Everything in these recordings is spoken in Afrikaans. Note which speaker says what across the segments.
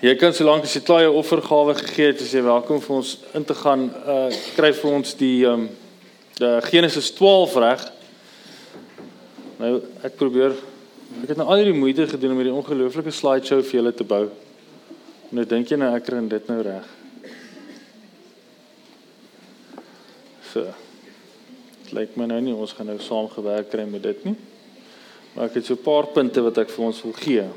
Speaker 1: Jy kan solank as jy klaar jou offergawe gegee het, as jy welkom vir ons in te gaan, uh kry vir ons die ehm um, die Genesis 12 reg. Nou ek probeer ek het nou al hierdie moeite gedoen om hierdie ongelooflike slideshow vir julle te bou. Nou dink jy nou ek kry dit nou reg. So. Dit lyk my nou nie ons gaan nou saam gewerk kry met dit nie. Maar ek het so 'n paar punte wat ek vir ons wil gee.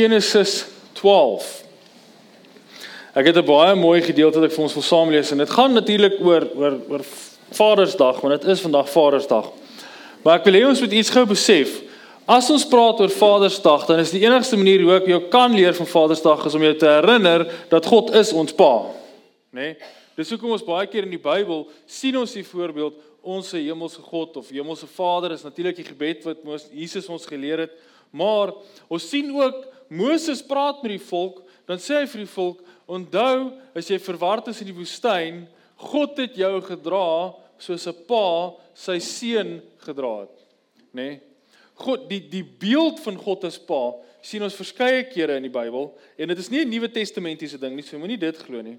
Speaker 1: Genesis 12. Ek het 'n baie mooi gedeelte wat ek vir ons wil saam lees en dit gaan natuurlik oor oor oor Vadersdag want dit is vandag Vadersdag. Maar ek wil hê ons moet iets gou besef. As ons praat oor Vadersdag, dan is die enigste manier hoe ek jou kan leer van Vadersdag is om jou te herinner dat God is ons Pa. Né? Nee? Dis hoekom ons baie keer in die Bybel sien ons die voorbeeld ons se hemelse God of hemelse Vader is natuurlik die gebed wat Jesus ons geleer het. Maar ons sien ook Moses praat met die volk, dan sê hy vir die volk: "Onthou, as jy verward is in die woestyn, God het jou gedra soos 'n pa sy seun gedra het." Nê? Nee? God die die beeld van God as pa sien ons verskeie kere in die Bybel en dit is nie 'n Nuwe Testamentiese ding nie, so moenie dit glo nie.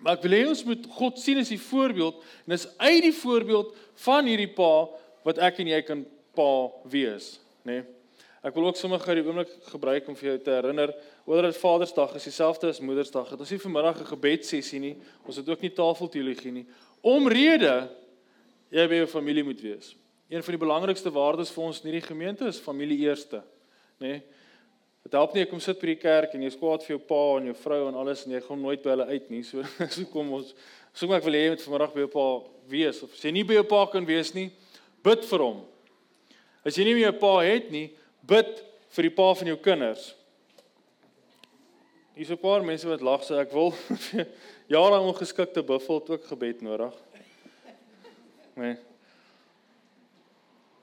Speaker 1: Maar ek wil hê ons moet God sien as die voorbeeld en dis uit die voorbeeld van hierdie pa wat ek en jy kan pa wees, nê? Nee? Ek wil ook sommer gou die oomblik gebruik om vir jou te herinner oor dat Vadersdag is dieselfde as Moedersdag. Dit is nie vanmiddag 'n gebedsessie nie. Ons het ook nie tafelteologie nie. Omrede jy by jou familie moet wees. Een van die belangrikste waardes vir ons in hierdie gemeente is familie eerste, nê? Nee? Dit help nie ek kom sit by die kerk en jy's kwaad vir jou pa en jou vrou en alles en jy gaan nooit by hulle uit nie. So so kom ons soek ek wil hê jy moet vanmiddag by jou pa wees of as jy nie by jou pa kan wees nie, bid vir hom. As jy nie meer 'n pa het nie, bid vir die pa van jou kinders. Hier's 'n paar mense wat lag sê ek wil jare ongeskikte buffel ook gebed nodig. Nee.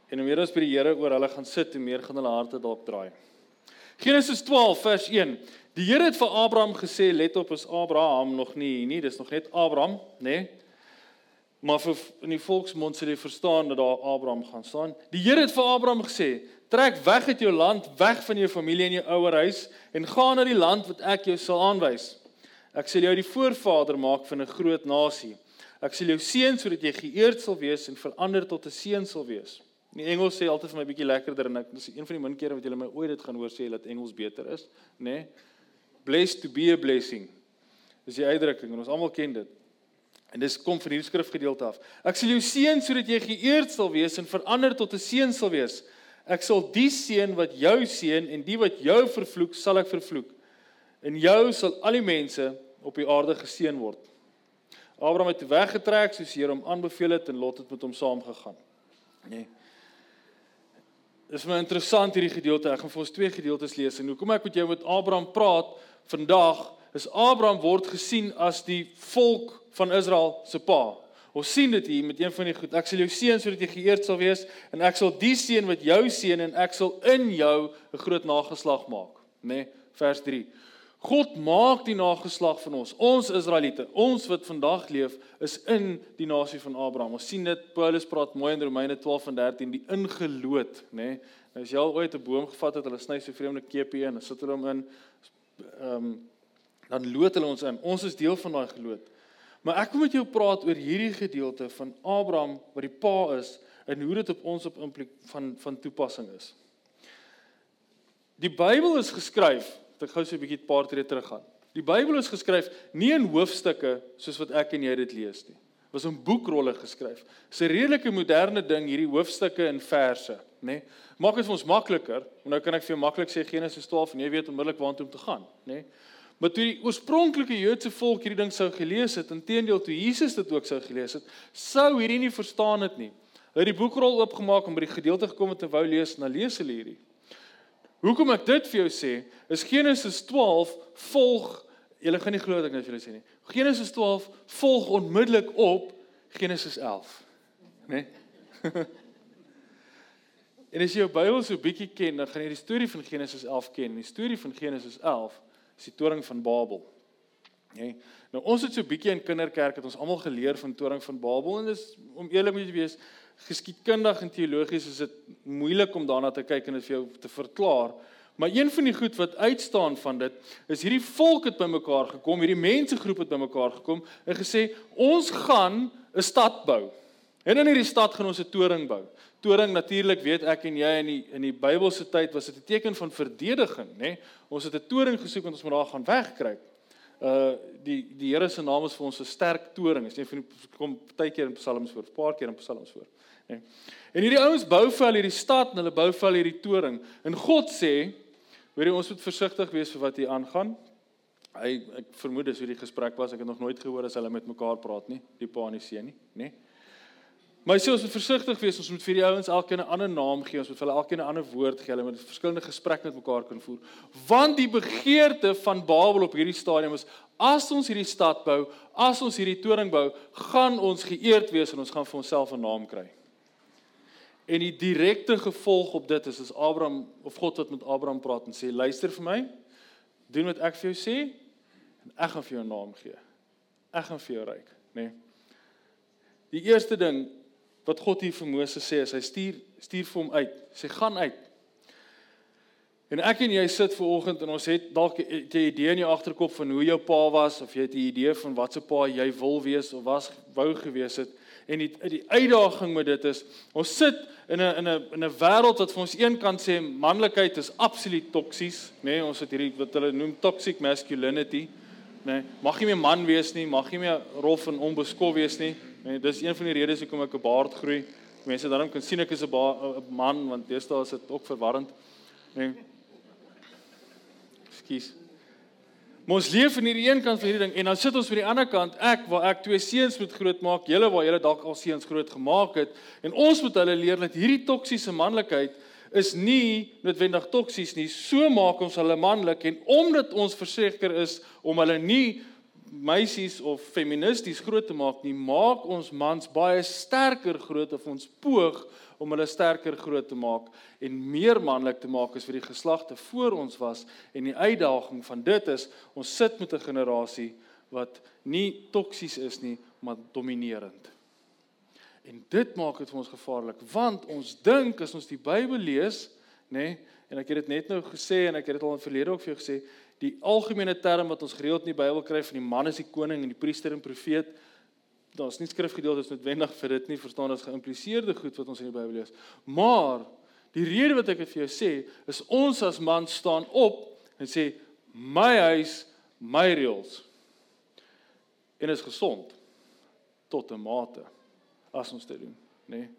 Speaker 1: En hoe meer ons by die Here oor hulle gaan sit, hoe meer gaan hulle harte dalk draai. Genesis 12 vers 1. Die Here het vir Abraham gesê, let op, is Abraham nog nie nie, dis nog net Abraham, nê? Nee? Maar vir in die volksmond sê jy verstaan dat daar Abraham gaan staan. Die Here het vir Abraham gesê, trek weg uit jou land, weg van jou familie en jou ouerhuis en gaan na die land wat ek jou sal aanwys. Ek sal jou die voorvader maak van 'n groot nasie. Ek sal jou seën sodat jy geëerd sal wees en verander tot 'n seun sal wees. In die Engels sê altyd vir my bietjie lekkerder en ek dis een van die min kere wat julle my ooit dit gaan hoor sê dat Engels beter is, nê? Nee? Blessed to be a blessing. Dis die uitdrukking en ons almal ken dit. En dis kom van hierdie skrifgedeelte af. Ek sal jou seën sodat jy geëerd sal wees en verander tot 'n seun sal wees. Ek sal die seën wat jou seën en die wat jou vervloek, sal ek vervloek. In jou sal al die mense op die aarde geseën word. Abraham het weggetrek soos die Here hom aanbeveel het en Lot het met hom saamgegaan. Nee. Dis my interessant hierdie gedeelte. Ek gaan vir ons twee gedeeltes lees en hoekom ek met jou met Abraham praat vandag is Abraham word gesien as die volk van Israel se pa. Ons sien dit hier met een van die goed. Ek sal jou seën sodat jy geëerd sal wees en ek sal die seën wat jou seën en ek sal in jou 'n groot nageslag maak, nê? Nee, vers 3. God maak die nageslag van ons, ons Israeliete, ons wat vandag leef, is in die nasie van Abraham. Ons sien dit Paulus praat mooi in Romeine 12 en 13 die ingeloot, nê? Nee. Nou as jy al ooit 'n boom gevat het, hulle sny so vreemde keepie in en sit hulle hom in, ehm um, dan loot hulle ons in. Ons is deel van daai geloot. Maar ek wil met jou praat oor hierdie gedeelte van Abraham wat die pa is en hoe dit op ons op implik van van toepassing is. Die Bybel is geskryf, ek gou so 'n bietjie 'n paar tree terug gaan. Die Bybel is geskryf nie in hoofstukke soos wat ek en jy dit lees nie. Dit was in boekrolle geskryf. Dis 'n redelike moderne ding hierdie hoofstukke in verse, nê? Nee? Maak dit vir ons makliker. Nou kan ek vir jou maklik sê Genesis 12 en jy weet onmiddellik waartoe om te gaan, nê? Nee? Maar toe die oorspronklike Joodse volk hierdie ding sou gelees het, inteendeel toe Jesus dit ook sou gelees het, sou hierdie nie verstaan het nie. Hulle het die boekrol oopgemaak en by die gedeelte gekom wat hulle wou lees, en dan lees hulle hierdie. Hoekom ek dit vir jou sê, is Genesis 12 volg, julle gaan nie glo wat ek nou vir julle sê nie. Genesis 12 volg onmiddellik op Genesis 11. Né? Nee? en as jy jou Bybel so bietjie ken, dan gaan jy die storie van Genesis 11 ken. Die storie van Genesis 11 is die toring van Babel. Nee. Nou ons het so bietjie in kinderkerk het ons almal geleer van toring van Babel en dis om eerlik moet jy wees, geskiedkundig en teologies is dit moeilik om daarna te kyk en dit vir jou te verklaar. Maar een van die goed wat uitstaan van dit is hierdie volk het bymekaar gekom, hierdie mensegroep het bymekaar gekom en gesê ons gaan 'n stad bou. En in hierdie stad gaan ons 'n toring bou. Toring natuurlik weet ek en jy in die in die Bybelse tyd was dit 'n teken van verdediging, nê? Nee? Ons het 'n toring gesoek want ons moet daar gaan wegkruip. Uh die die Here se naam is vir ons 'n sterk toring. Is een van kom baie keer in Psalms voor, 'n paar keer in Psalms voor, nê? Nee? En hierdie ouens bou vir hulle hierdie stad en hulle bou vir hulle hierdie toring. En God sê Weet jy ons moet versigtig wees vir wat hier aangaan. Hy ek vermoed dis hoe die gesprek was. Ek het nog nooit gehoor as hulle met mekaar praat nie, die pa en die seun nie, nê? Maar sê ons moet versigtig wees. Ons moet vir die ouens elkeen 'n ander naam gee. Ons moet vir hulle elkeen 'n ander woord gee. Hulle moet verskillende gesprekke met mekaar kan voer. Want die begeerte van Babel op hierdie stadium is as ons hierdie stad bou, as ons hierdie toring bou, gaan ons geëerd wees en ons gaan vir onsself 'n naam kry. En die direkte gevolg op dit is as Abraham of God wat met Abraham praat en sê luister vir my, doen wat ek vir jou sê en ek gaan vir jou 'n naam gee. Ek gaan vir jou ryk, nê? Nee. Die eerste ding wat God hier vir Moses sê is hy stuur stuur vir hom uit. Sê gaan uit. En ek en jy sit ver oggend en ons het dalk 'n idee in jou agterkop van hoe jou pa was of jy het 'n idee van wat se pa jy wil wees of was wou gewees het en die die uitdaging met dit is ons sit in 'n in 'n in 'n wêreld wat vir ons een kant sê manlikheid is absoluut toksies, nê? Nee, ons het hierdie wat hulle noem toxic masculinity, nê? Nee, mag nie meer man wees nie, mag nie meer rof en onbeskof wees nie. Nee, dis een van die redes hoekom ek 'n baard groei. Mense daarom kan sien ek is 'n man want deesdae is dit ook verwarrend. Nê. Nee. Skus. Maar ons leef in hierdie een kant van hierdie ding en dan sit ons by die ander kant, ek waar ek twee seuns moet grootmaak, julle waar julle dalk al seuns groot gemaak het en ons moet hulle leer dat hierdie toksiese manlikheid is nie noodwendig toksies nie. So maak ons hulle manlik en omdat ons verseker is om hulle nie meisies of feministies groot te maak nie, maak ons mans baie sterker groot of ons poog om hulle sterker groot te maak en meer manlik te maak as vir die geslagte voor ons was en die uitdaging van dit is ons sit met 'n generasie wat nie toksies is nie maar dominerend. En dit maak dit vir ons gevaarlik want ons dink as ons die Bybel lees, nê, nee, en ek het dit net nou gesê en ek het dit al in verlede ook vir jou gesê, die algemene term wat ons gereeld in die Bybel kry van die man is die koning en die priester en profeet, daar's nie skrifgedeeltes noodwendig vir dit nie, verstaan as geïmpliseerde goed wat ons in die Bybel lees. Maar die rede wat ek dit vir jou sê, is ons as man staan op en sê my huis, my reëls. En is gesond tot 'n mate as ons dit doen, nê? Nee?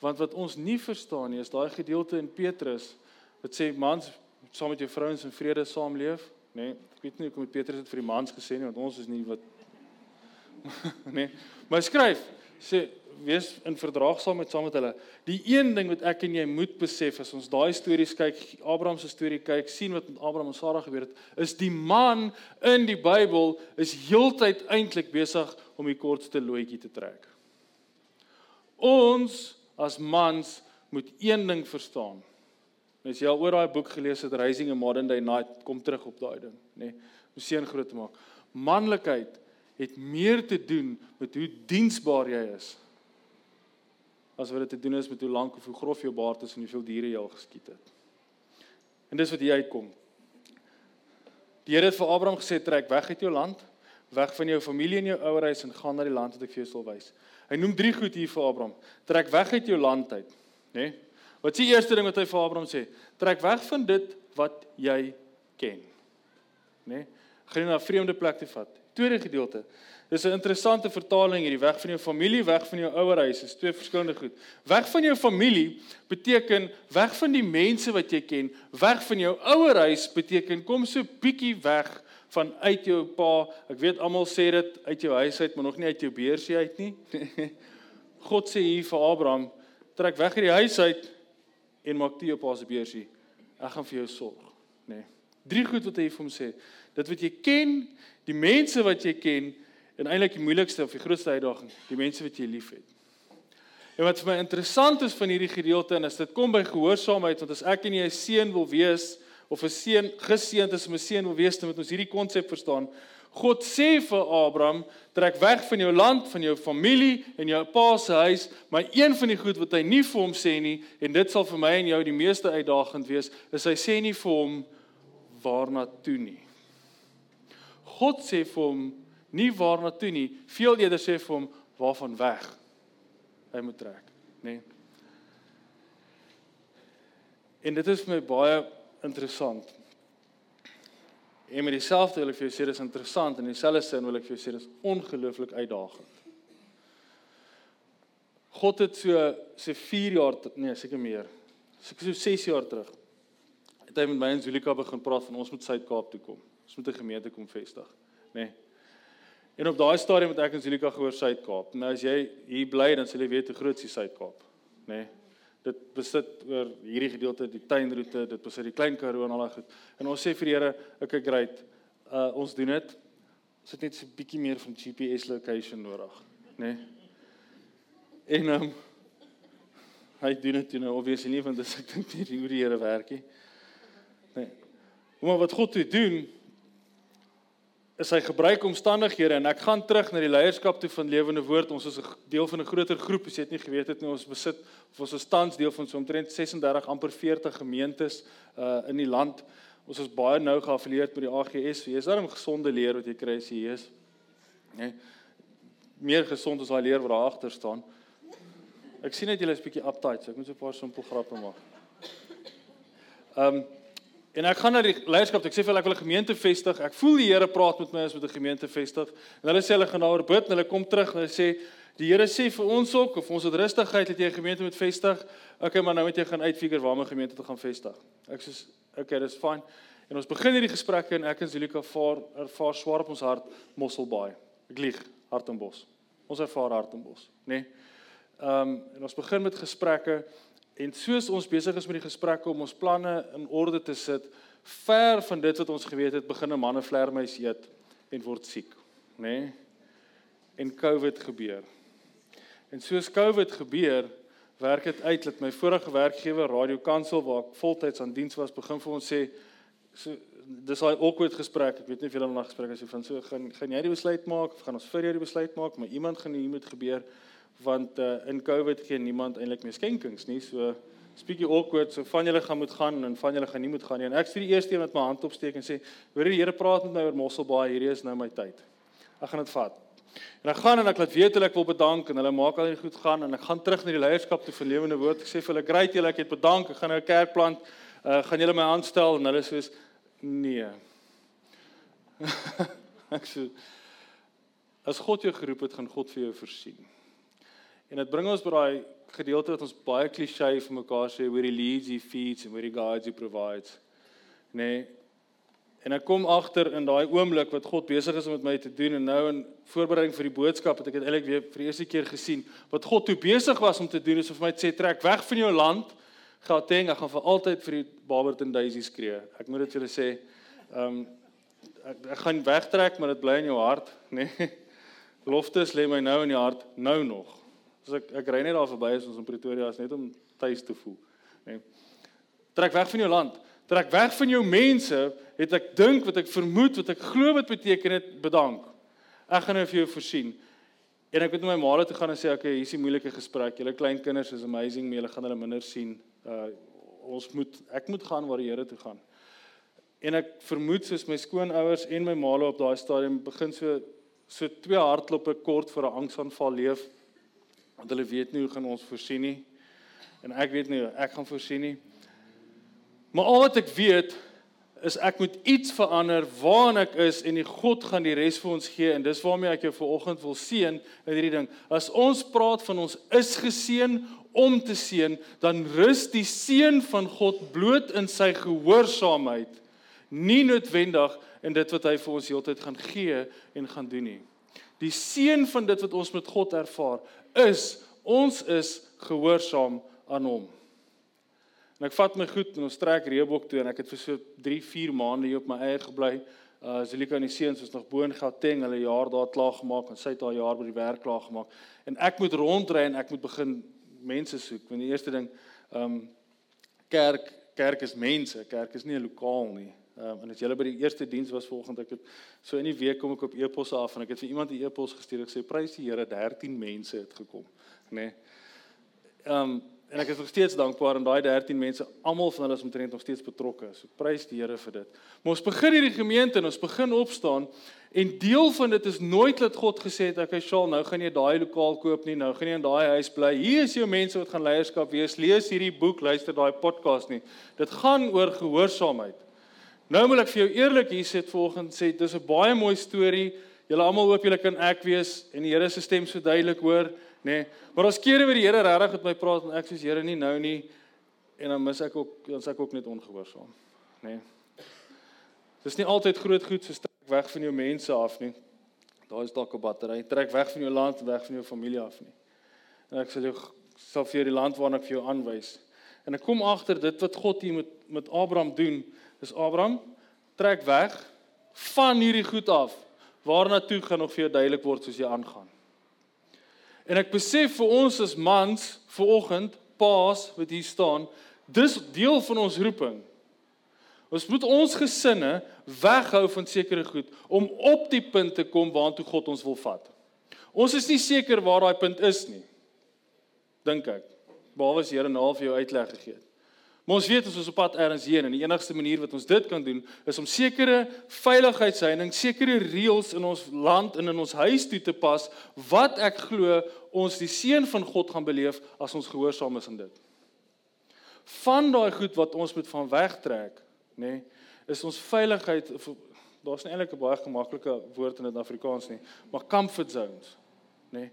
Speaker 1: Want wat ons nie verstaan nie is daai gedeelte in Petrus wat sê mans saam met jou vrouens in vrede saamleef, nê? Nee? Ek weet nie hoekom het Petrus dit vir die mans gesê nie, want ons is nie wat nee. Maar skryf sê wees in verdraagsaam met saam met hulle. Die een ding wat ek en jy moet besef as ons daai stories kyk, Abraham se storie kyk, sien wat met Abraham en Sara gebeur het, is die man in die Bybel is heeltyd eintlik besig om die kortste loetjie te trek. Ons as mans moet een ding verstaan. As jy al oor daai boek gelees het Rising a Modern Day Night, kom terug op daai ding, nê. Nee, om seën groot te maak. Manlikheid het meer te doen met hoe diensbaar jy is as wat dit te doen is met hoe lank of hoe grof jou baard is en hoeveel diere jy al geskiet het. En dis wat hier uitkom. Die Here het vir Abraham gesê trek weg uit jou land, weg van jou familie en jou ouerhuis en gaan na die land wat ek vir jou sal wys. Hy noem drie goed hier vir Abraham. Trek weg uit jou land uit, nê? Nee? Wat is die eerste ding wat hy vir Abraham sê? Trek weg van dit wat jy ken. Nê? Nee? Gaan na 'n vreemde plek toe vat. Tweede gedeelte. Dis 'n interessante vertaling hierdie weg van jou familie, weg van jou ouerhuis. Dis twee verskillende goed. Weg van jou familie beteken weg van die mense wat jy ken. Weg van jou ouerhuis beteken kom so bietjie weg van uit jou pa. Ek weet almal sê dit uit jou huis uit, maar nog nie uit jou beursie uit nie. God sê hier vir Abraham, trek weg uit die huis uit en maak toe jou pa se beursie. Ek gaan vir jou sorg, nê. Nee. Drie goed wat hy vir hom sê. Dit wat jy ken, die mense wat jy ken en eintlik die moeilikste of die grootste uitdaging, die mense wat jy liefhet. En wat vir my interessant is van hierdie gedeelte en as dit kom by gehoorsaamheid, want as ek en jy 'n seun wil wees of 'n seun geseënd is om 'n seun wil wees, dan moet ons hierdie konsep verstaan. God sê vir Abraham, trek weg van jou land, van jou familie en jou pa se huis, maar een van die goed wat hy nie vir hom sê nie en dit sal vir my en jou die meeste uitdagend wees, is hy sê nie vir hom waarna toe nie. God sê vir hom nie waarna toe nie, veel eerder sê vir hom waarvan weg hy moet trek, nê? Nee. En dit is vir my baie interessant. En met dieselfde wil ek vir jou sê dis interessant en dieselfde sin wil ek vir jou sê dis ongelooflik uitdagend. God het so so 4 jaar nee, seker meer. Seker so 6 jaar terug. Het hy met my en Zulika begin praat van ons moet Suid-Kaap toe kom. Ons moet 'n gemeente kom vestig, nê. Nee. En op daai stadium het ek en Zulika gehoor Suid-Kaap. Nou as jy hier bly dan sal jy weet hoe groot is Suid-Kaap, nê. Nee dit besit oor hierdie gedeelte die tuinroete, dit besit die klein Karoo en al daai goed. En ons sê vir die Here, okay great. Uh ons doen dit. Ons het net so 'n bietjie meer van GPS location nodig, nê? Nee? En um, hy doen dit nou obviously nie want dit ek dink nie hoe die Here werk nie. Nee. Maar wat God doen is hy gebruik omstandighede en ek gaan terug na die leierskap toe van Lewende Woord. Ons is 'n deel van 'n groter groep. As jy dit nie geweet het nie, ons besit of ons is tans deel van so omtrent 36 amper 40 gemeentes uh in die land. Ons is baie nou geaffilieer met die AGS. Jy is daarom gesonde leer wat jy kry as jy is. Nee. Meer gesond as daai leer wat daar agter staan. Ek sien net julle is bietjie uptight, so ek moet so 'n paar simpel grappe maak. Ehm um, En ek gaan na die leierskap, ek sê vir hulle ek wil 'n gemeente vestig. Ek voel die Here praat met my as met 'n gemeente vestig. En hulle sê hulle gaan daaroor bid en hulle kom terug en hulle sê die Here sê vir ons ook of ons het rustigheid dat jy 'n gemeente moet vestig. Okay, maar nou moet jy gaan uitfigure waar 'n gemeente te gaan vestig. Ek sê okay, dis fyn. En ons begin hierdie gesprekke en ek en Zulika vaar ervaar swaar op ons hart Mosselbaai. Ek lieg, Hartenbos. Ons ervaar Hartenbos, nê? Nee? Ehm um, en ons begin met gesprekke En soos ons besig is met die gesprekke om ons planne in orde te sit, ver van dit wat ons geweet het, begin 'n manne vlermuis eet en word siek, nê? Nee? En COVID gebeur. En soos COVID gebeur, werk dit uit dat my vorige werkgewer Radio Kansel waar ek voltyds aan diens was, begin vir ons sê so dis daai awkward gesprek. Ek weet nie of julle nog gespreek as jy van so gaan gaan jy die besluit maak of gaan ons vir jou die besluit maak, maar iemand gaan hier moet gebeur want uh, in Covid gee niemand eintlik meer skenkings nie. So speakie awkward, so van julle gaan moet gaan en van julle gaan nie moet gaan nie. En ek sê die eerste een wat my hand opsteek en sê, "Hoor die Here praat met my oor Mosselbaai, hierdie is nou my tyd." Ek gaan dit vat. En ek gaan en ek laat weet hulle ek wil bedank en hulle maak al die goed gaan en ek gaan terug na die leierskap toe vir lewende woord. Ek sê vir hulle, "Great julle, ek het bedank. Ek gaan nou 'n kerk plant. Uh, gaan julle my aanstel?" En hulle sê, "Nee." ek sê As God jou geroep het, gaan God vir jou voorsien. En dit bring ons by daai gedeelte wat ons baie klise vir mekaar sê oor die leads he feeds en oor die guides he provides. Nee. En ek kom agter in daai oomblik wat God besig is om met my te doen en nou in voorbereiding vir die boodskap het ek dit eintlik weer vir die eerste keer gesien wat God toe besig was om te doen is om vir my te sê trek weg van jou land Gauteng ek gaan vir altyd vir die Barbert en Daisy skree. Ek moet dit vir julle sê. Ehm um, ek, ek gaan wegtrek maar dit bly in jou hart, nê. Nee. Loftes lê my nou in die hart nou nog. So ek ek ry net daar verby as ons in Pretoria is net om tuis te voel. Nee. Trek weg van jou land. Trek weg van jou mense, het ek dink wat ek vermoed wat ek glo wat beteken dit bedank. Ek gaan nou vir jou voorsien. En ek het met my ma toe gaan en sê okay, hier is 'n moeilike gesprek. Julle klein kinders is amazing, maar julle gaan hulle minder sien. Uh ons moet ek moet gaan waar die Here toe gaan. En ek vermoed soos my skoonouers en my ma op daai stadium begin so so twee hartkloppe kort voor 'n angsaanval leef want hulle weet nie hoe gaan ons voorsien nie. En ek weet nie ek gaan voorsien nie. Maar al wat ek weet is ek moet iets verander waar ek is en die God gaan die res vir ons gee. En dis waarmee ek jou vanoggend wil seën in hierdie ding. As ons praat van ons is geseën om te seën dan rus die seën van God bloot in sy gehoorsaamheid nie noodwendig in dit wat hy vir ons heeltyd gaan gee en gaan doen nie. Die seën van dit wat ons met God ervaar is ons is gehoorsaam aan hom. En ek vat my goed en ons trek Reebok toe en ek het vir so 3, 4 maande hier op my eie gebly. Uh Zelika en die seuns was nog bo in Gauteng, hulle jaar daar klaar gemaak en sy het haar jaar by die werk klaar gemaak. En ek moet rondry en ek moet begin mense soek. Want die eerste ding, ehm um, kerk, kerk is mense, kerk is nie 'n lokaal nie. Ehm um, en as julle by die eerste diens was vanoggend ek het so in die week kom ek op e-posse af en ek het vir iemand 'n e-pos gestuur ek sê prys die Here 13 mense het gekom, nê. Nee. Ehm um, en ek is nog steeds dankbaar aan daai 13 mense, almal van hulle is omtrent nog steeds betrokke. So prys die Here vir dit. Maar ons begin hierdie gemeente en ons begin opstaan en deel van dit is nooit dat God gesê het, "Oké, Shaal, nou gaan jy daai lokaal koop nie, nou gaan jy in daai huis bly. Hier is jou mense wat gaan leierskap wees. Lees hierdie boek, luister daai podcast nie." Dit gaan oor gehoorsaamheid. Nou moet ek vir jou eerlik hier sê vanoggend sê dis 'n baie mooi storie. Julle almal hoop julle kan ek wees en die Here se stem so duidelik hoor nê. Nee, maar ons kere waar die Here regtig met my praat en ek sê Here nie nou nie en dan mis ek ook dan sê ek ook net ongehoorsaam, nê. Nee. Dis nie altyd groot goed so trek weg van jou mense af nie. Daar is dalk 'n battery, trek weg van jou land, weg van jou familie af nie. En ek sê jy sal vir die land waarna ek vir jou aanwys. En ek kom agter dit wat God hier met met Abraham doen, is Abraham trek weg van hierdie goed af. Waarna toe gaan nog vir jou duidelik word soos jy aangaan. En ek besef vir ons as mans vanoggend, paas wat hier staan, dis deel van ons roeping. Ons moet ons gesinne weghou van sekere goed om op die punt te kom waartoe God ons wil vat. Ons is nie seker waar daai punt is nie. Dink ek. Behalwe as die Here nou vir jou uitleg gegee het. Maar ons weet ons is op pad ergens heen en die enigste manier wat ons dit kan doen is om sekere veiligheidsheining, sekere reëls in ons land en in ons huis toe te pas wat ek glo ons die seën van God gaan beleef as ons gehoorsaam is aan dit. Van daai goed wat ons moet van wegtrek, nê, nee, is ons veiligheid daar's nie eintlik 'n baie gemaklike woord in dit Afrikaans nie, maar comfort zones, nê. Nee.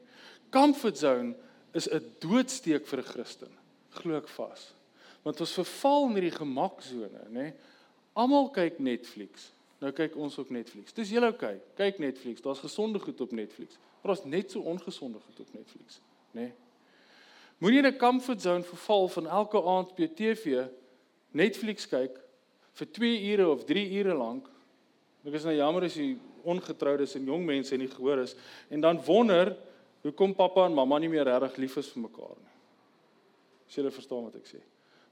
Speaker 1: Comfort zone is 'n doodsteek vir 'n Christen, glo ek vas want ons verval in hierdie gemaksone, nê? Almal kyk Netflix. Nou kyk ons ook Netflix. Dis julle oké. Okay. Kyk Netflix. Daar's gesonde goed op Netflix. Maar daar's net so ongesonde goed op Netflix, nê? Moenie in 'n comfort zone verval van elke aand op jou TV Netflix kyk vir 2 ure of 3 ure lank. Ek is nou jammer as jy ongetroudes en jong mense nie gehoor is en dan wonder hoekom pappa en mamma nie meer regtig lief is vir mekaar nie. As jy verstaan wat ek sê.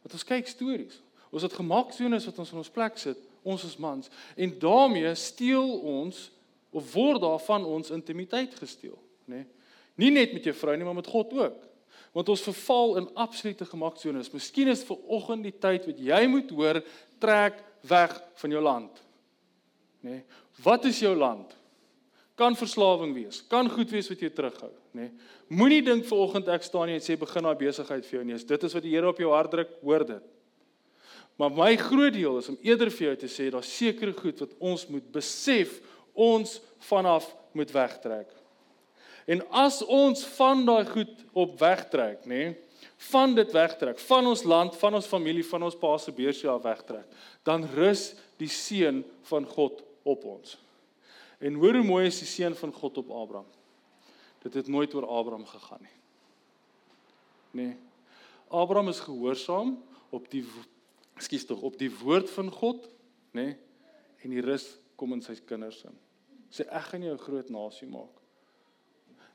Speaker 1: Want ons kyk stories. Ons het gemaak sones wat ons in ons plek sit, ons as mans, en daarmee steel ons of word daar van ons intimiteit gesteel, nê? Nee? Nie net met jou vrou nie, maar met God ook. Want ons verval in absolute gemaaksones. Miskien is ver oggend die tyd wat jy moet hoor, trek weg van jou land. Nê? Nee? Wat is jou land? Kan verslawing wees, kan goed wees wat jou terughou, nê. Nee. Moenie dink vanoggend ek staan hier en sê begin daai besigheid vir jou nie. Dit is wat die Here op jou hart druk, hoor dit. Maar my groot deel is om eerder vir jou te sê daar's sekere goed wat ons moet besef ons vanaf moet wegtrek. En as ons van daai goed op wegtrek, nê, nee, van dit wegtrek, van ons land, van ons familie, van ons pa se beursie af wegtrek, dan rus die seën van God op ons. En hoor hoe mooi is die seën van God op Abraham. Dit het nooit oor Abraham gegaan nie. Nee. Abraham is gehoorsaam op die ekskuus tog op die woord van God, nê? Nee, en die rus kom in sy kinders in. Sê ek gaan jou 'n groot nasie maak.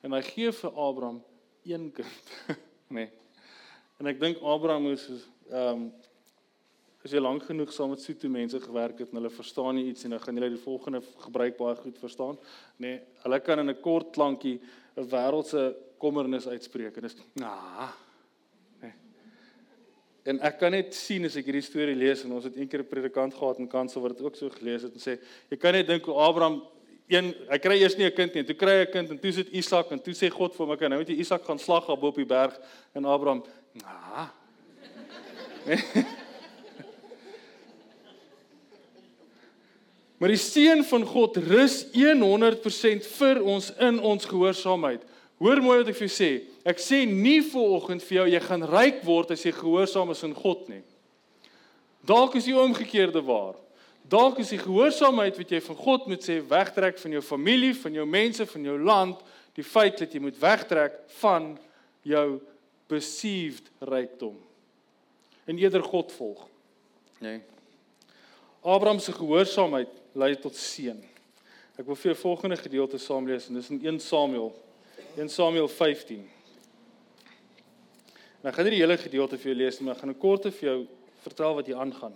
Speaker 1: En hy gee vir Abraham een kind, nê? Nee. En ek dink Abraham moes ehm um, as jy lank genoeg saam met soete mense gewerk het en hulle verstaan nie iets en dan gaan hulle die volgende gebruik baie goed verstaan. Nee, hulle kan in 'n kort klankie 'n wêreldse kommernis uitspreek en dis ah. Nee. En ek kan net sien as ek hierdie storie lees en ons het eendag 'n predikant gehad in Kansel wat dit ook so gelees het en sê jy kan net dink hoe Abraham een hy kry eers nie 'n kind nie, toe kry hy 'n kind en toe sit Isak en toe sê God vir hom ek nou moet jy Isak gaan slag op op die berg en Abraham ah. Maar die seën van God rus 100% vir ons in ons gehoorsaamheid. Hoor mooi wat ek vir jou sê. Ek sê nie vir oggend vir jou jy gaan ryk word as jy gehoorsaam is aan God nie. Dalk is die omgekeerde waar. Dalk is die gehoorsaamheid wat jy van God moet sê wegtrek van jou familie, van jou mense, van jou land, die feit dat jy moet wegtrek van jou perceived rykdom. En eerder God volg. Nee. Abraham se gehoorsaamheid lei tot seën. Ek wil vir jou volgende gedeelte saam lees en dis in 1 Samuel 1 Samuel 15. En ek gaan nie die hele gedeelte vir jou lees nie, maar ek gaan 'n korte vir jou vertel wat hier aangaan.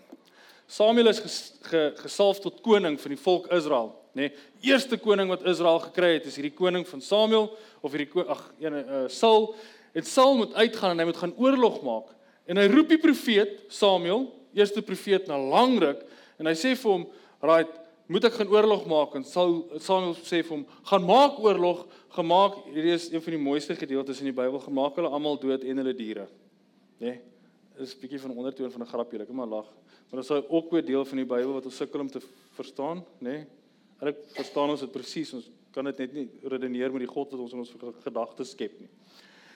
Speaker 1: Samuel is ges, ge, gesalf tot koning van die volk Israel, nê? Nee, eerste koning wat Israel gekry het is hierdie koning van Samuel of hierdie ag, ene uh, Saul. En Saul moet uitgaan en hy moet gaan oorlog maak. En hy roep die profeet Samuel, eerste profeet na lang ruk, en hy sê vir hom, "Right, moet ek gaan oorlog maak?" En Saul Samuel sê vir hom, "Gaan maak oorlog, gemaak. Hierdie is een van die mooiste gedeeltes in die Bybel. Gemaak hulle almal dood en hulle diere." Né? Nee, is 'n bietjie van 'n ondertoon van 'n grapjie, ek kan maar lag. Maar dit is 'n awkward deel van die Bybel wat ons sukkel om te verstaan, né? Nee, ek verstaan ons dit presies. Ons kan dit net nie redeneer met die God wat ons in ons gedagtes skep nie.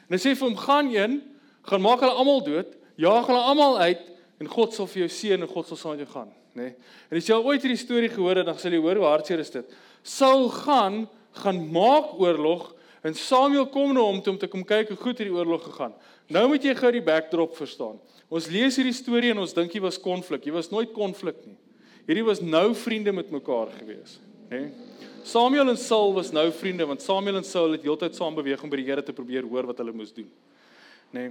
Speaker 1: En hy sê vir hom: "Gaan een, gaan maak hulle almal dood, jaag hulle almal uit en God sal vir jou seën en God sal saam met jou gaan." nê. Nee. En as jy al ooit hierdie storie gehoor het, dan sal jy hoor hoe hartseer is dit. Saul gaan gaan maak oorlog en Samuel kom na hom toe om te kom kyk hoe goed hierdie oorlog gegaan. Nou moet jy gou die backdrop verstaan. Ons lees hierdie storie en ons dink jy was konflik. Jy was nooit konflik nie. Hierdie was nou vriende met mekaar gewees, nê? Nee. Samuel en Saul was nou vriende want Samuel en Saul het heeltyd saam beweeg om by die Here te probeer hoor wat hulle moes doen. Nê? Nee.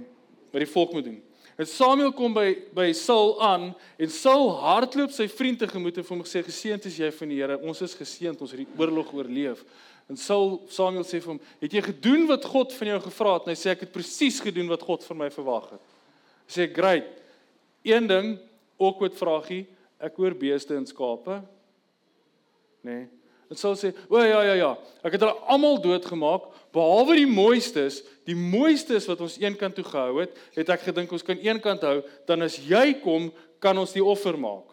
Speaker 1: Wat die volk moet doen. En Samuel kom by by Saul aan en Saul hardloop sy vriend tegemoet en vir hom gesê geseënd is jy van die Here. Ons is geseënd, ons het die oorlog oorleef. En Saul Samuel sê vir hom, "Het jy gedoen wat God van jou gevra het?" En hy sê, "Ek het presies gedoen wat God van my verwag het." Hy sê, "Great. Een ding, awkward vragie, ek hoor beeste en skape." Nee. En Saul sê, "O ja ja ja, ek het hulle almal doodgemaak behalwe die mooistes, die mooistes wat ons eenkant toe gehou het, het ek gedink ons kan eenkant hou, dan as jy kom, kan ons die offer maak."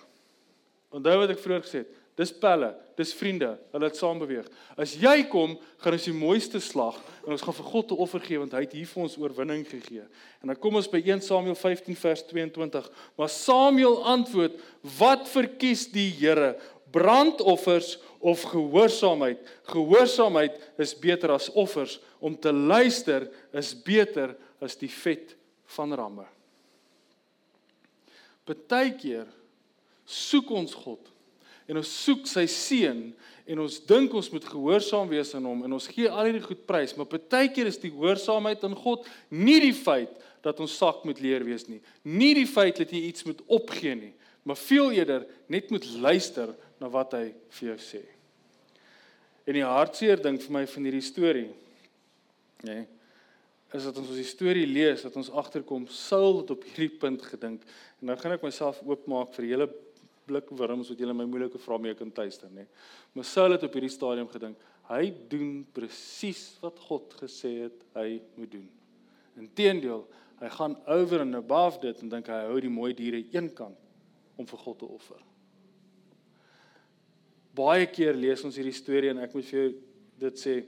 Speaker 1: Onthou wat ek vroeër gesê het, Dis pelle, dis vriende, hulle het saam beweeg. As jy kom, gaan ons die mooiste slag en ons gaan vir God 'n offer gee want hy het hier vir ons oorwinning gegee. En dan kom ons by 1 Samuel 15 vers 22. Maar Samuel antwoord: "Wat verkies die Here? Brandoffers of gehoorsaamheid? Gehoorsaamheid is beter as offers. Om te luister is beter as die vet van ramme." Partykeer soek ons God en ons soek sy seën en ons dink ons moet gehoorsaam wees aan hom en ons gee al hierdie goed prys, maar partykeer is die gehoorsaamheid aan God nie die feit dat ons sak moet leer wees nie. Nie die feit dat jy iets moet opgee nie, maar veel eerder net moet luister na wat hy vir jou sê. En die hartseer ding vir my van hierdie storie, nê, nee, is dat ons as die storie lees dat ons agterkom Saul het op hierdie punt gedink en nou gaan ek myself oopmaak vir julle blikwurms wat julle my moeilike vrae mee kan tuister, nê. Maar Saul het op hierdie stadium gedink, hy doen presies wat God gesê het hy moet doen. Inteendeel, hy gaan over and above dit en dink hy hou die mooi diere eenkant om vir God te offer. Baie keer lees ons hierdie storie en ek moet vir jou dit sê,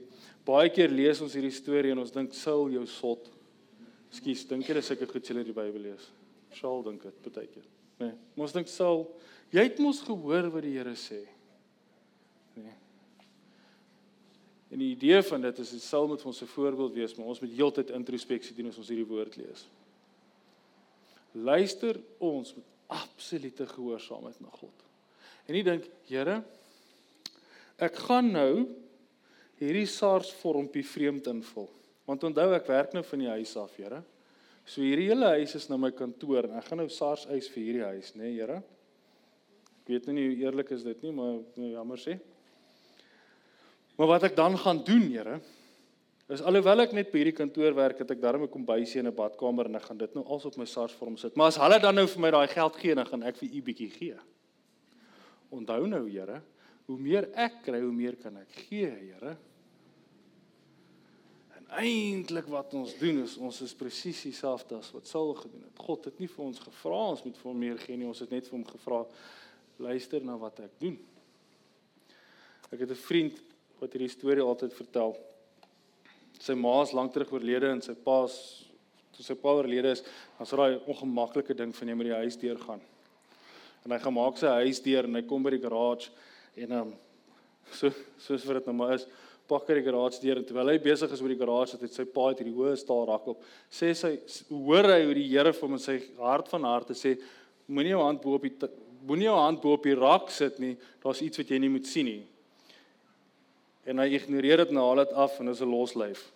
Speaker 1: baie keer lees ons hierdie storie en ons dink Saul jou sot. Ekskuus, dink jy dis sulke goed julle die Bybel lees? Saul dink dit baie keer. Nee, ons dink Saul Jy het mos gehoor wat die Here sê. Nee. En die idee van dit is dit sal met ons 'n voorbeeld wees, maar ons moet heeltyd introspeksie doen as ons hierdie woord lees. Luister ons met absolute gehoorsaamheid na God. En nie dink, Here, ek gaan nou hierdie SARS vormpie vreemd invul. Want onthou ek werk nou van die huis af, Here. So hierdie hele huis is nou my kantoor en ek gaan nou SARS eis vir hierdie huis, né, nee, Here? Ek weet nie hoe eerlik is dit nie, maar nou jammer sê. Maar wat ek dan gaan doen, Here, is alhoewel ek net by hierdie kantoor werk, het ek darm 'n kombuisie en 'n badkamer en ek gaan dit nou als op my SARS-vorm sit. Maar as hulle dan nou vir my daai geld gee, dan gaan ek vir u bietjie gee. Onthou nou, Here, hoe meer ek kry, hoe meer kan ek gee, Here. En eintlik wat ons doen is ons is presies dieselfde as wat Saul gedoen het. God het nie vir ons gevra ons moet vir hom meer gee nie, ons het net vir hom gevra luister na wat ek doen. Ek het 'n vriend wat hierdie storie altyd vertel. Sy ma is lank terug oorlede en sy pa se toe sy pa oorlede is, dan sou daai ongemaklike ding van jy met die huis deur gaan. En hy gaan maak sy huis deur en hy kom by die garage en dan um, so soos vir dit nou maar is, pak hy die garage deur en terwyl hy besig is met die garage, het sy pa het hierdie hoë staal rak op. Sê sy hoor hy hoe die Here vir hom in sy hart van harte sê moenie jou hand bo op die moenie jou hand bo op die rak sit nie. Daar's iets wat jy nie moet sien nie. En hy ignoreer dit en haal dit af en is 'n loslyf.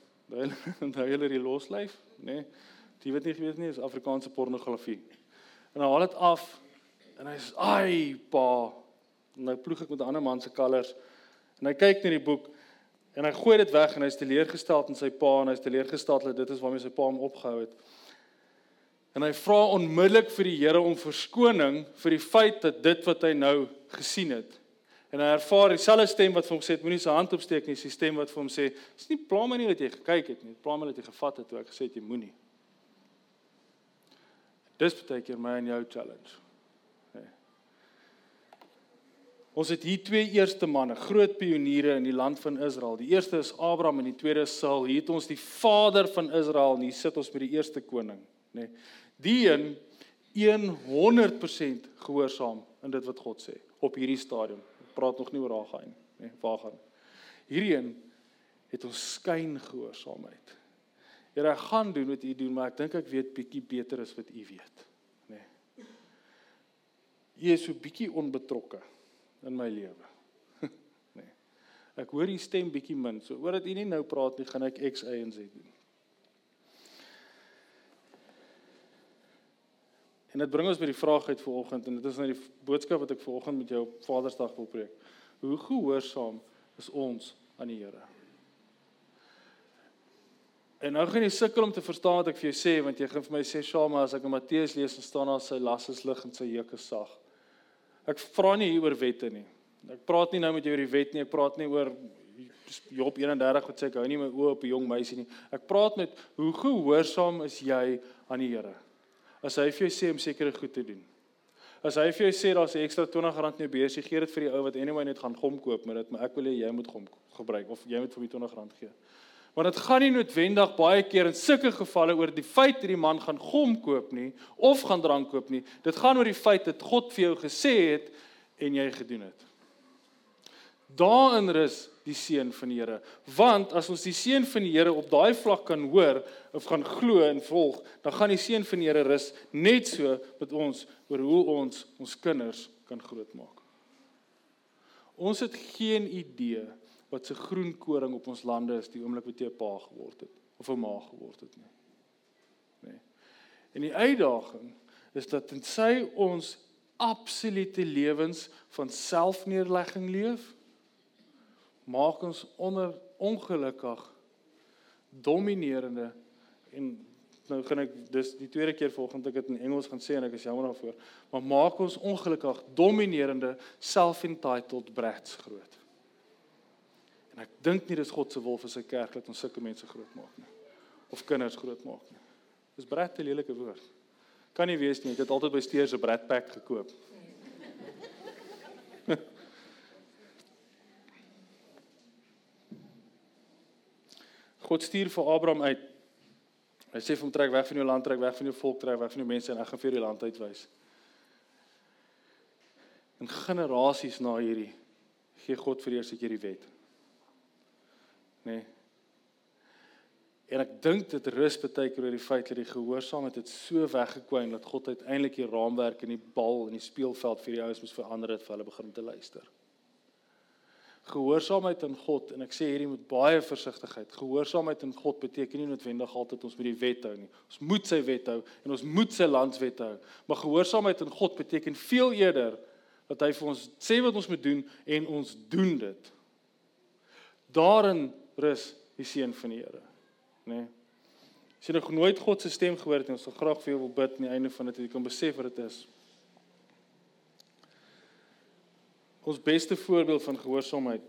Speaker 1: Onthou julle die loslyf, nê? Nee, jy weet nie geweet nie, is Afrikaanse pornografie. En hy haal dit af En hy sê, "Ai, pa." En nou ploeg ek met 'n ander man se kalvers. En hy kyk na die boek en hy gooi dit weg en hy's teleurgestel in sy pa en hy's teleurgestel dat dit is waarmee sy pa hom opgehou het. En hy vra onmiddellik vir die Here om verskoning vir die feit dat dit wat hy nou gesien het. En hy ervaar dieselfde stem wat vir hom sê moenie sy hand opsteek nie, dis die stem wat vir hom sê, "Dis nie pla my nie dat jy gekyk het nie, pla my dat jy gevat het toe ek gesê het jy moenie." Dis baie keer my en jou challenge. Nee. Ons het hier twee eerste manne, groot pioniere in die land van Israel. Die eerste is Abraham en die tweede is Saul. Hier het ons die vader van Israel en hier sit ons met die eerste koning, nê. Nee. Die een 100% gehoorsaam in dit wat God sê op hierdie stadium. Ek praat nog nie oor haar gaan nie, waar gaan. Hierdie een het ons skyn gehoorsaamheid. Here, ek gaan doen wat U doen, maar ek dink ek weet bietjie beter as wat U weet, nê. Nee. U is so bietjie onbetrokke in my lewe. Nee. Ek hoor U stem bietjie min, so oor dat U nie nou praat nie, gaan ek X, Y en Z doen. En dit bring ons by die vraag uit vanoggend en dit is nou die boodskap wat ek vanoggend met jou op Vadersdag wil preek. Hoe gehoorsaam is ons aan die Here? En nou gaan jy sukkel om te verstaan wat ek vir jou sê want jy gaan vir my sê Shama as ek in Matteus lees en staan daar sy las is lig en sy juk is sag. Ek vra nie hier oor wette nie. Ek praat nie nou met jou oor die wet nie, ek praat nie oor Job 31 wat sê ek hou nie my oë op 'n jong meisie nie. Ek praat met hoe gehoorsaam is jy aan die Here? As hy vir jou sê om sekere goed te doen. As hy vir jou sê daar's 'n ekstra R20 in jou beursie, gee dit vir die ou wat anyway net gaan gom koop, maar dit maar ek wil hê jy moet gom gebruik of jy moet vir my R20 gee. Want dit gaan nie noodwendig baie keer in sulke gevalle oor die feit dat die man gaan gom koop nie of gaan drank koop nie. Dit gaan oor die feit dat God vir jou gesê het en jy gedoen het. Daarin rus die seën van die Here. Want as ons die seën van die Here op daai vlak kan hoor of gaan glo en volg, dan gaan die seën van die Here rus net so met ons oor hoe ons ons kinders kan grootmaak. Ons het geen idee wat se groen koring op ons lande is die oomblik wat jy 'n pa geword het of 'n ma geword het nie. Nee. En die uitdaging is dat tensy ons absolute lewens van selfneerlegging leef, maak ons onder ongelukkig dominerende en nou gaan ek dis die tweede keer volgende ek dit in Engels gaan sê en ek is jammer daarvoor maar maak ons ongelukkig dominerende self-entitled brats groot en ek dink nie dis God se wil vir sy kerk dat ons sulke mense groot maak nie of kinders groot maak nie dis brat 'n lelike woord kan nie wees nie ek het altyd by Steers 'n brat pack gekoop God stuur vir Abraham uit. Hy sê vir hom trek weg van jou land, trek weg van jou volk, trek weg van jou mense en ek gaan vir jou land uitwys. En generasies na hierdie gee God vir eers hierdie wet. Nê? Nee. En ek dink dit rus baie keer oor die feit dat die gehoorsaamheid het so weggekwyn dat God uiteindelik die raamwerk en die bal en die speelveld vir die ouens moes verander het vir hulle begin te luister gehoorsaamheid aan God en ek sê hierdie met baie versigtigheid. Gehoorsaamheid aan God beteken nie noodwendig altyd ons moet die wet hou nie. Ons moet sy wet hou en ons moet sy landswet hou. Maar gehoorsaamheid aan God beteken veel eerder dat hy vir ons sê wat ons moet doen en ons doen dit. Daarin rus die seën van die Here, nê? Nee. As jy nog nooit God se stem gehoor het en ons sal graag vir jou wil bid aan die einde van dit, jy kan besef wat dit is. Ons beste voorbeeld van gehoorsaamheid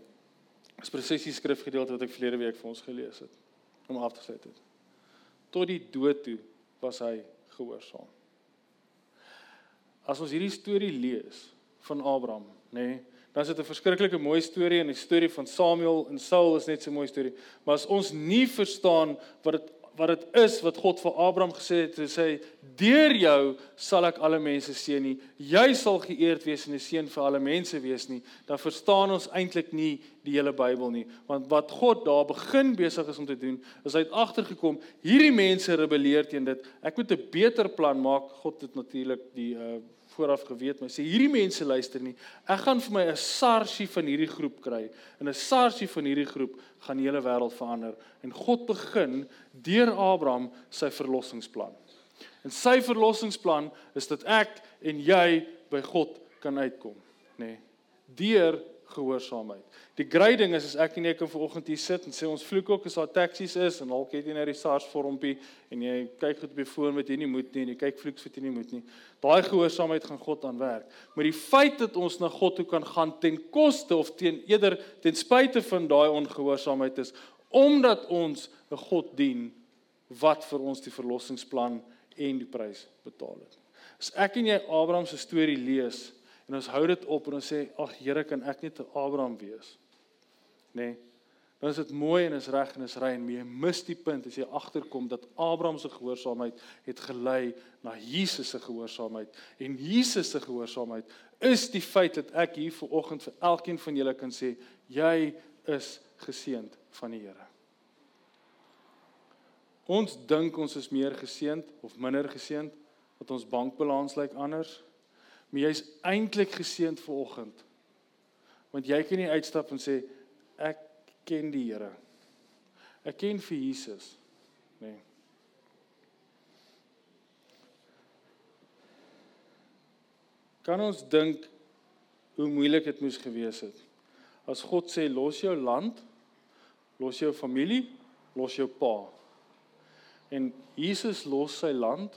Speaker 1: is presies die skrifgedeelte wat ek verlede week vir ons gelees het om af te sluit. Tot die dood toe was hy gehoorsaam. As ons hierdie storie lees van Abraham, nê, nee, dan is dit 'n verskriklike mooi storie en die storie van Samuel en Saul is net so 'n mooi storie. Maar as ons nie verstaan wat dit wat dit is wat God vir Abraham gesê het, hy sê deur jou sal ek alle mense seën nie. Jy sal geëerd wees en 'n seën vir alle mense wees nie. Dan verstaan ons eintlik nie die hele Bybel nie. Want wat God daar begin besig is om te doen, is hy het agtergekom hierdie mense rebelleer teen dit. Ek moet 'n beter plan maak. God het natuurlik die uh vooraf geweet, maar sê hierdie mense luister nie. Ek gaan vir my 'n sarsie van hierdie groep kry. En 'n sarsie van hierdie groep gaan die hele wêreld verander. En God begin deur Abraham sy verlossingsplan. En sy verlossingsplan is dat ek en jy by God kan uitkom, nê? Nee, deur gehoorsaamheid. Die great ding is as ek en jy kan vanoggend hier sit en sê ons vloek ook as daar taksies is en dalk het jy net die SARS vormpie en jy kyk goed op die foon wat jy nie moet nie en jy kyk vloeks wat jy nie moet nie. Daai gehoorsaamheid gaan God aan werk. Maar die feit dat ons na God toe kan gaan ten koste of teen eerder ten spyte van daai ongehoorsaamheid is omdat ons 'n God dien wat vir ons die verlossingsplan en die prys betaal het. As ek en jy Abraham se storie lees, En ons hou dit op en ons sê ag Here kan ek net 'n Abraham wees. Nê? Nee, dan is dit mooi en is reg en is rein, maar jy mis die punt as jy agterkom dat Abraham se gehoorsaamheid het gelei na Jesus se gehoorsaamheid en Jesus se gehoorsaamheid is die feit dat ek hier vanoggend vir elkeen van julle kan sê jy is geseënd van die Here. Ons dink ons is meer geseënd of minder geseënd, dat ons bankbalans lyk anders. Maar jy's eintlik geseënd ver oggend. Want jy kan nie uitstap en sê ek ken die Here. Ek ken vir Jesus, nê. Nee. Kan ons dink hoe moeilik dit moes gewees het as God sê los jou land, los jou familie, los jou pa. En Jesus los sy land,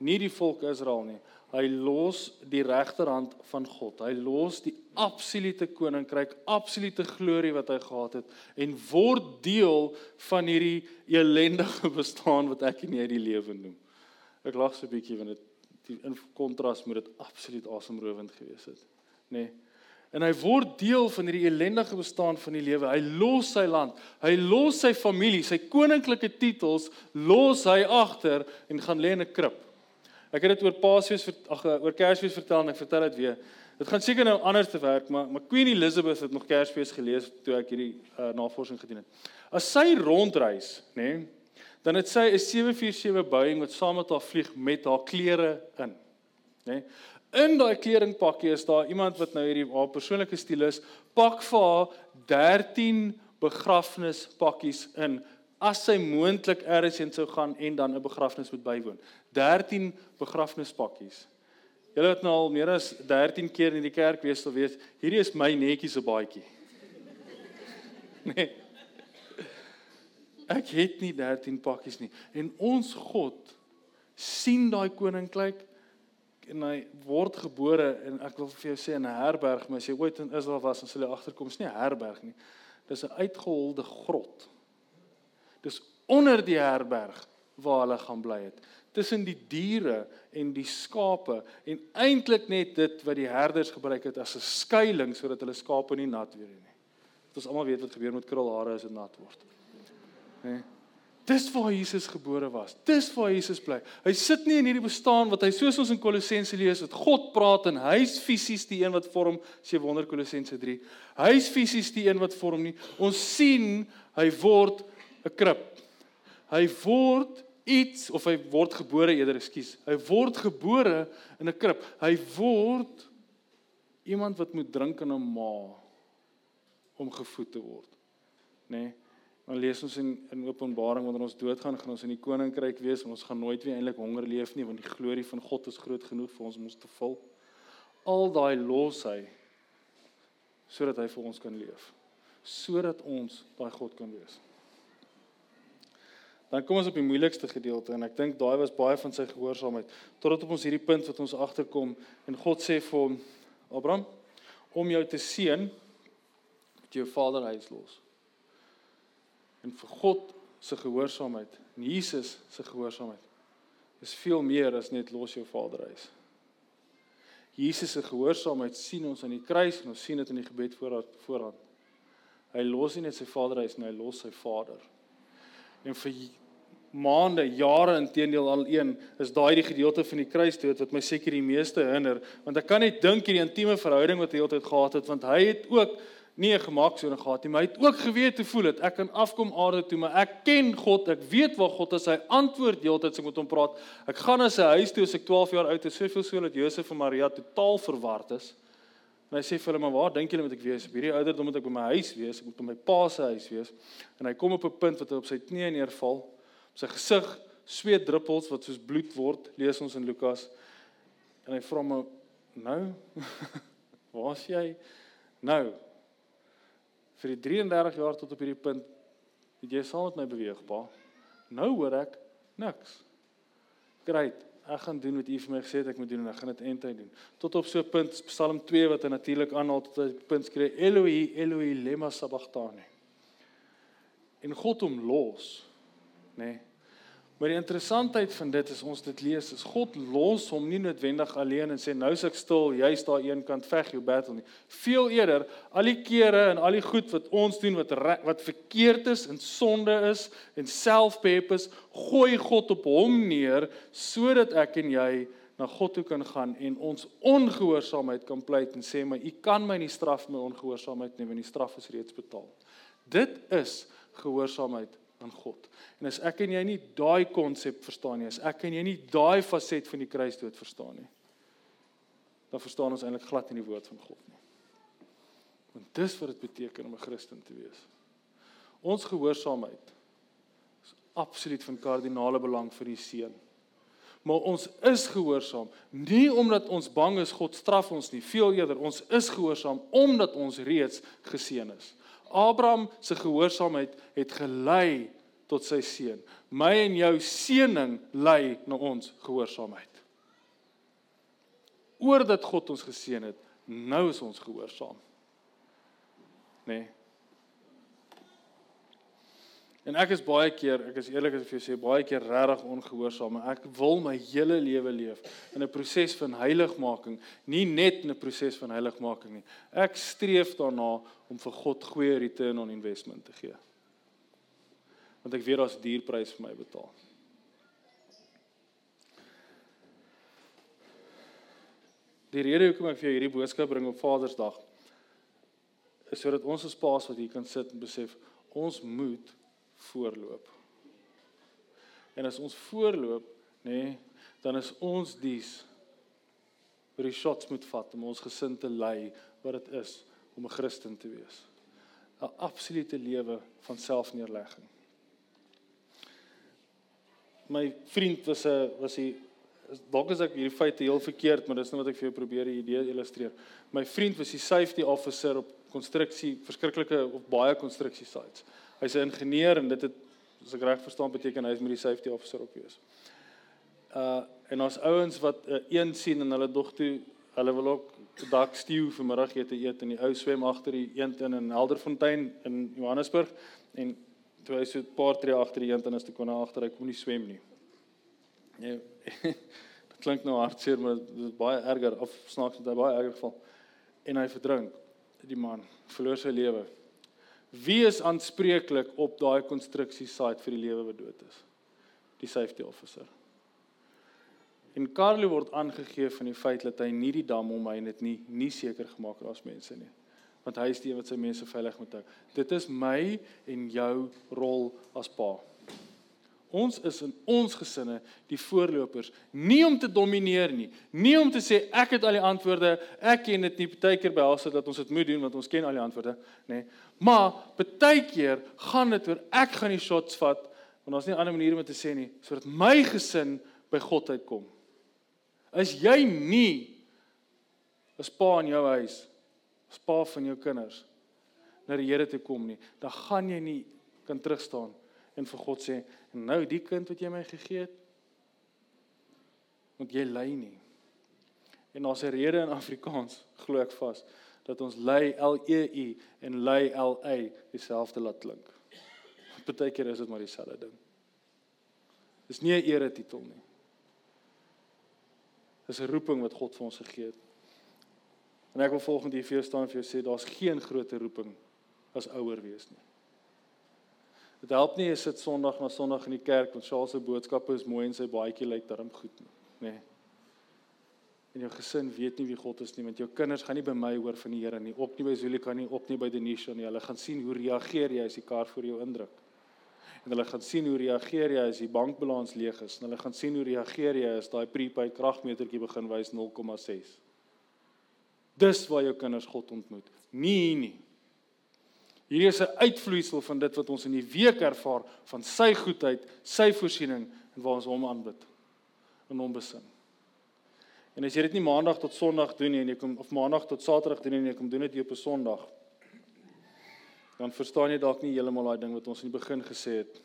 Speaker 1: nie die volk Israel nie. Hy los die regterhand van God. Hy los die absolute koninkryk, absolute glorie wat hy gehad het en word deel van hierdie ellendige bestaan wat ek en jy die lewe noem. Ek lag so 'n bietjie want dit in kontras moet dit absoluut asemrowend gewees het, nê? Nee. En hy word deel van hierdie ellendige bestaan van die lewe. Hy los sy land, hy los sy familie, sy koninklike titels los hy agter en gaan lê in 'n krib. Ek het dit oor Paasfees ag oor Kersfees vertel en ek vertel dit weer. Dit gaan seker nou anders te werk, maar maar Queen Elizabeth het nog Kersfees gelees toe ek hierdie uh, navorsing gedoen het. As sy rondreis, nê, nee, dan het sy 'n 747 Boeing wat saam met haar vlieg met haar klere in. Nê? Nee. In daai kledingpakkie is daar iemand wat nou hierdie haar persoonlike stylus pak vir haar 13 begrafnispakkies in as sy moontlik eers heen sou gaan en dan 'n begrafnis moet bywoon. 13 begrafnispakkies. Julle het nou al meer as 13 keer in die kerk wees sal weet, hierdie is my netjie se baadjie. Nee. Ek het nie 13 pakkies nie. En ons God sien daai koninkryk en hy word gebore en ek wil vir jou sê in 'n herberg, maar as jy ooit in Israel was, dan sal jy agterkom, is nie 'n herberg nie. Dis 'n uitgeholde grot. Dis onder die herberg waar hulle gaan bly het. Tussen die diere en die skape en eintlik net dit wat die herders gebruik het as 'n skuilings sodat hulle skape nie nat word nie. Dit ons almal weet wat gebeur met krulhare as dit nat word. Hè? Nee. Dis waar Jesus gebore was. Dis waar Jesus bly. Hy sit nie in hierdie bestaan wat hy soos ons in Kolossense lees dat God praat en hy's fisies die een wat vorm, sê wonder Kolossense 3. Hy's fisies die een wat vorm nie. Ons sien hy word 'n krib. Hy word iets of hy word gebore eerder, ekskuus. Hy word gebore in 'n krib. Hy word iemand wat moet drink in 'n ma om gevoed te word. Nê? Nee? Dan lees ons in in Openbaring wanneer ons doodgaan, gaan ons in die koninkryk wees en ons gaan nooit weer eintlik honger leef nie want die glorie van God is groot genoeg vir ons om ons te vul. Al daai los hy sodat hy vir ons kan leef. Sodat ons daai God kan wees. Dan kom ons op die moeilikste gedeelte en ek dink daai was baie van sy gehoorsaamheid totdat op ons hierdie punt wat ons agterkom en God sê vir hom Abraham om jou te seën met jou vaderhuis los. En vir God se gehoorsaamheid en Jesus se gehoorsaamheid is veel meer as net los jou vaderhuis. Jesus se gehoorsaamheid sien ons aan die kruis en ons sien dit in die gebed vooraan vooraan. Hy los nie net sy vaderhuis nie, hy los sy vader en vir maande, jare intedeel al een is daai die gedeelte van die kruisdood wat my seker die meeste hinder. Want ek kan net dink hierdie intieme verhouding wat hy altyd gehad het want hy het ook nie 'n gemaaksone gehad nie maar hy het ook geweet hoe voel dit. Ek kan afkom aarde toe maar ek ken God ek weet waar God is hy antwoord heeltyd as ek met hom praat. Ek gaan na sy huis toe as ek 12 jaar oud is soveel so dat Josef en Maria totaal verward is En hy sê vir hulle maar waar dink julle moet ek wees? Op hierdie ouderdom moet ek by my huis wees, ek moet by my pa se huis wees. En hy kom op 'n punt wat hy op sy knieë neerval, op sy gesig sweet druppels wat soos bloed word, lees ons in Lukas. En hy vra my nou waar's jy nou vir die 33 jaar tot op hierdie punt het jy saam met my beweeg pa nou hoor ek niks great ek gaan doen wat u vir my gesê het ek moet doen en ek gaan dit eintlik doen. Tot op so 'n punt Psalm 2 wat hy natuurlik aanhaal tot hy punt skree Eloi Eloi lema sabachthani. En God hom los nê? nee, Maar die interessantheid van dit is ons dit lees is God los hom nie noodwendig alleen en sê nou is ek stil, jy's daar een kant veg jou battle nie. Veel eerder al die kere en al die goed wat ons doen wat wat verkeerd is en sonde is en selfbeheer is, gooi God op hom neer sodat ek en jy na God toe kan gaan en ons ongehoorsaamheid kan pleit en sê maar u kan my nie straf my ongehoorsaamheid nie want die straf is reeds betaal. Dit is gehoorsaamheid aan God. En as ek en jy nie daai konsep verstaan nie, as ek en jy nie daai faset van die kruisdood verstaan nie, dan verstaan ons eintlik glad nie die woord van God nie. Want dis wat dit beteken om 'n Christen te wees. Ons gehoorsaamheid is absoluut van kardinale belang vir die seun. Maar ons is gehoorsaam nie omdat ons bang is God straf ons nie, veel eerder ons is gehoorsaam omdat ons reeds geseën is. Abraham se gehoorsaamheid het gelei tot sy seun. My en jou seëning lei na ons gehoorsaamheid. Oordat God ons geseën het, nou is ons gehoorsaam. Nê? Nee. En ek is baie keer, ek is eerlik as ek vir jou sê, baie keer regtig ongehoorsaam, maar ek wil my hele lewe leef in 'n proses van heiligmaking, nie net in 'n proses van heiligmaking nie. Ek streef daarna om vir God goeie return on investment te gee. Want ek weet daar's duur prys vir my betaal. Die rede hoekom ek vir jou hierdie boodskap bring op Vadersdag is sodat ons as paas wat hier kan sit en besef ons moet voorloop. En as ons voorloop, nê, nee, dan is ons dies vir die shots moet vat om ons gesin te lei wat dit is om 'n Christen te wees. 'n Absolute lewe van selfneerlegging. My vriend was 'n was hy dalk as ek hierdie feite heel verkeerd, maar dis net wat ek vir jou probeer die idee illustreer. My vriend was die safety officer op konstruksie, verskriklike op baie konstruksie sites hy's 'n ingenieur en dit het as ek reg verstaan beteken hy is met die safety officer op wees. Uh en ons ouens wat uh, een sien en hulle dog toe hulle wil ook dak stew vir middagete eet in die ou swem agter die eend in in Helderfontein in Johannesburg en toe hy so 'n paar tree agter die eend en is toe kon hy agter hy kon nie swem nie. Nee. dit klink nou hartseer maar dit is baie erger of snaaks dit baie erger geval en hy verdrink die man verloor sy lewe Wie is aanspreeklik op daai konstruksie site vir die lewe wat dood is? Die safety officer. En Carlo word aangegee van die feit dat hy nie die dam om hy net nie nie seker gemaak het as mense nie. Want hy is die een wat sy mense veilig moet hou. Dit is my en jou rol as pa. Ons is in ons gesinne die voorlopers, nie om te domineer nie, nie om te sê ek het al die antwoorde, ek ken dit nie, partykeer behels dit dat ons dit moet doen want ons ken al die antwoorde, nê. Nee. Maar partykeer gaan dit oor ek gaan die shots vat want daar's nie ander manier om te sê nie, sodat my gesin by God uitkom. Is jy nie as pa in jou huis, as pa van jou kinders na die Here toe kom nie, dan gaan jy nie kan terugstaan en vir God sê nou die kind wat jy my gegee het moet jy lei nie. En daar's 'n rede in Afrikaans glo ek vas dat ons lei L E U en lei L A dieselfde laat klink. Partykeer is dit maar dieselfde ding. Dis nie 'n eretitel nie. Dis 'n roeping wat God vir ons gegee het. En ek wil volgende hier vir jou staan en vir jou sê daar's geen groter roeping as ouer wees nie. Dit help nie as sit Sondag na Sondag in die kerk want Charles se boodskappe is mooi en sy baadjie lyk darm goed nie, nê. En jou gesin weet nie wie God is nie want jou kinders gaan nie by my hoor van die Here nie, op nie by Zulika nie, op nie by Denisha nie. Hulle gaan sien hoe reageer jy as die kar voor jou indruk. En hulle gaan sien hoe reageer jy as die bankbalans leeg is en hulle gaan sien hoe reageer jy as daai prepaid kragmetertjie begin wys 0,6. Dis waar jou kinders God ontmoet. Nie nie. Hierdie is 'n uitvloeisel van dit wat ons in die week ervaar van sy goedheid, sy voorsiening en waar ons hom aanbid en hom besin. En as jy dit nie maandag tot sonderdag doen nie en jy kom of maandag tot saterdag doen nie en jy kom doen dit op 'n sonderdag, dan verstaan jy dalk nie heeltemal daai ding wat ons in die begin gesê het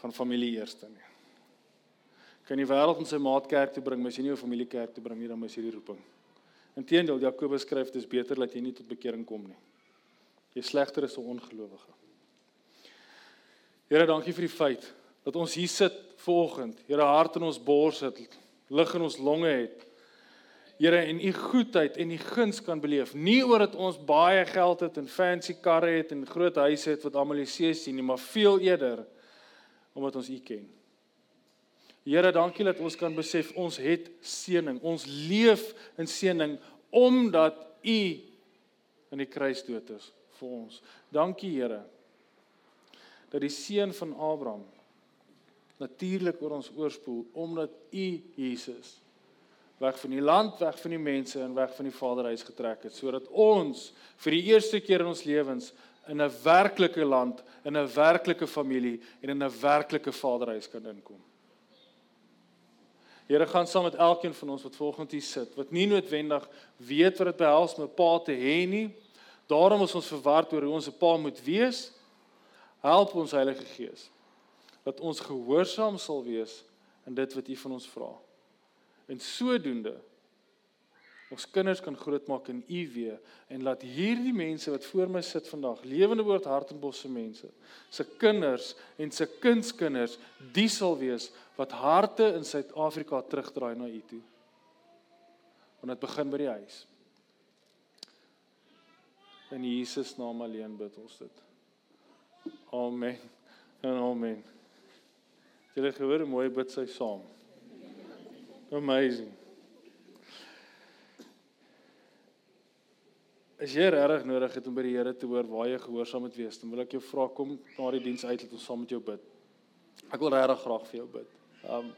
Speaker 1: van familie eerste nie. Kan die wêreld in sy maatkerk toe bring, maar as jy nie 'n familiekerk toe bring nie, dan mis jy die roeping. Inteendeel, Jakobus skryf dis beter dat jy nie tot bekering kom nie. Jy slegter is 'n ongelowige. Here, dankie vir die feit dat ons hier sit vanoggend. Here, hart in ons bors het, lig in ons longe het. Here, en u goedheid en u guns kan beleef. Nie oor dat ons baie geld het en fancy karre het en groot huise het wat almal sien nie, maar veel eerder omdat ons u ken. Here, dankie dat ons kan besef ons het seëning. Ons leef in seëning omdat u in die kruis dood is vir ons. Dankie Here dat die seun van Abraham natuurlik oor ons oorspoel omdat u Jesus weg van die land, weg van die mense en weg van die Vaderhuis getrek het sodat ons vir die eerste keer in ons lewens in 'n werklike land, in 'n werklike familie en in 'n werklike Vaderhuis kan inkom. Here gaan saam met elkeen van ons wat volgende hier sit, wat nie noodwendig weet wat dit behels om 'n pa te hê nie. Daarom is ons verward oor hoe ons 'n pa moet wees. Help ons Heilige Gees dat ons gehoorsaam sal wees in dit wat U van ons vra. En sodoende ons kinders kan grootmaak in U weë en laat hierdie mense wat voor my sit vandag, lewende woord hartenbosse mense, se kinders en se kindskinders, die sal wees wat harte in Suid-Afrika terugdraai na U toe. Want dit begin by die huis. In Jesus naam alleen bid ons dit. Amen. En amen. Julle gehoor hoe mooi bid sy saam. Amazing. As jy regtig nodig het om by die Here te hoor waar jy gehoorsaam moet wees, dan wil ek jou vra kom na die diens uit dat ons saam met jou bid. Ek wil regtig graag vir jou bid. Um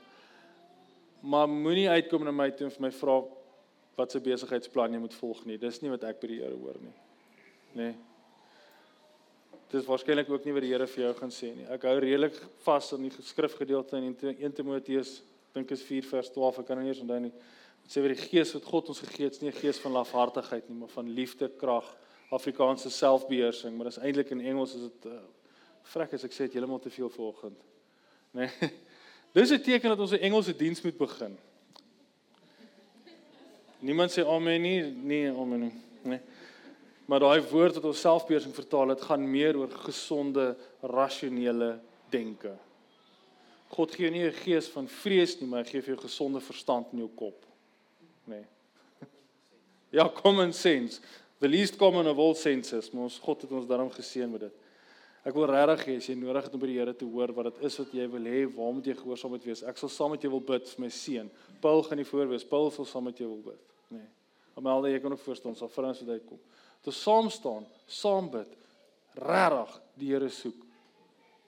Speaker 1: maar moenie uitkom na my toe en vir my vra wat se besigheidsplan jy moet volg nie. Dis nie wat ek by die Here hoor nie. Nê. Nee. Dis waarskynlik ook nie wat die Here vir jou gaan sê nie. Ek hou redelik vas aan die skrifgedeelte in 1 Timoteus dink is 4 vers 12, ek kan nie eens onthou nie. Dit sê vir die gees wat God ons gegee het, is nie 'n gees van lafhartigheid nie, maar van liefde, krag, Afrikaanse selfbeheersing, maar dis eintlik in Engels is dit uh, vrek as ek sê dit heeltemal te veel vanoggend. Nee. Dis 'n teken dat ons 'n Engelse diens moet begin. Niemand sê amen nie, nee, amen nie. Nee. Maar daai woord wat ons selfbeheersing vertaal, dit gaan meer oor gesonde, rasionele denke. God gee nie 'n gees van vrees nie, maar hy gee vir jou gesonde verstand in jou kop. Nê. Nee. Ja, common sense. The least common of all senses, maar ons God het ons daarom geseën met dit. Ek wil regtig hê as jy nodig het om by die Here te hoor wat dit is wat jy wil hê, waar moet jy gehoorsaam moet wees? Ek sal saam met jou wil bid vir my seun. Paul gaan nie voorwees. Paul sal saam met jou wil bid. Nê. Nee. Almal jy kan ook verstaan, sal vir ons uitkom. Te saam staan, saam bid. Regtig die Here soek.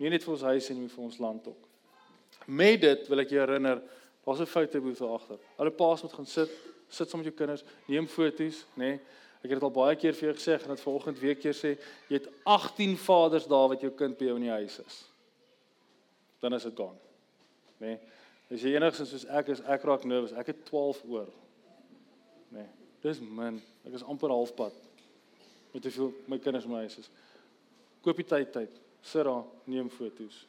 Speaker 1: Nie net vir ons huis en nie vir ons land ook. Met dit wil ek jou herinner, daar's 'n fotoboek daar agter. Alle paas moet gaan sit, sit saam met jou kinders, neem foto's, nê? Nee. Ek het dit al baie keer vir jou gesê, en dit volgende week keer sê, jy het 18 vaders daar wat jou kind by jou in die huis is. Dan is dit gaan. Nê? Nee. As jy enigsins soos ek is, ek raak nervus. Ek het 12 oor. Nê. Nee. Dis min. Ek is amper halfpad met te veel my kinders in my huis is. Koop die tyd tyd. Sit daar, neem foto's.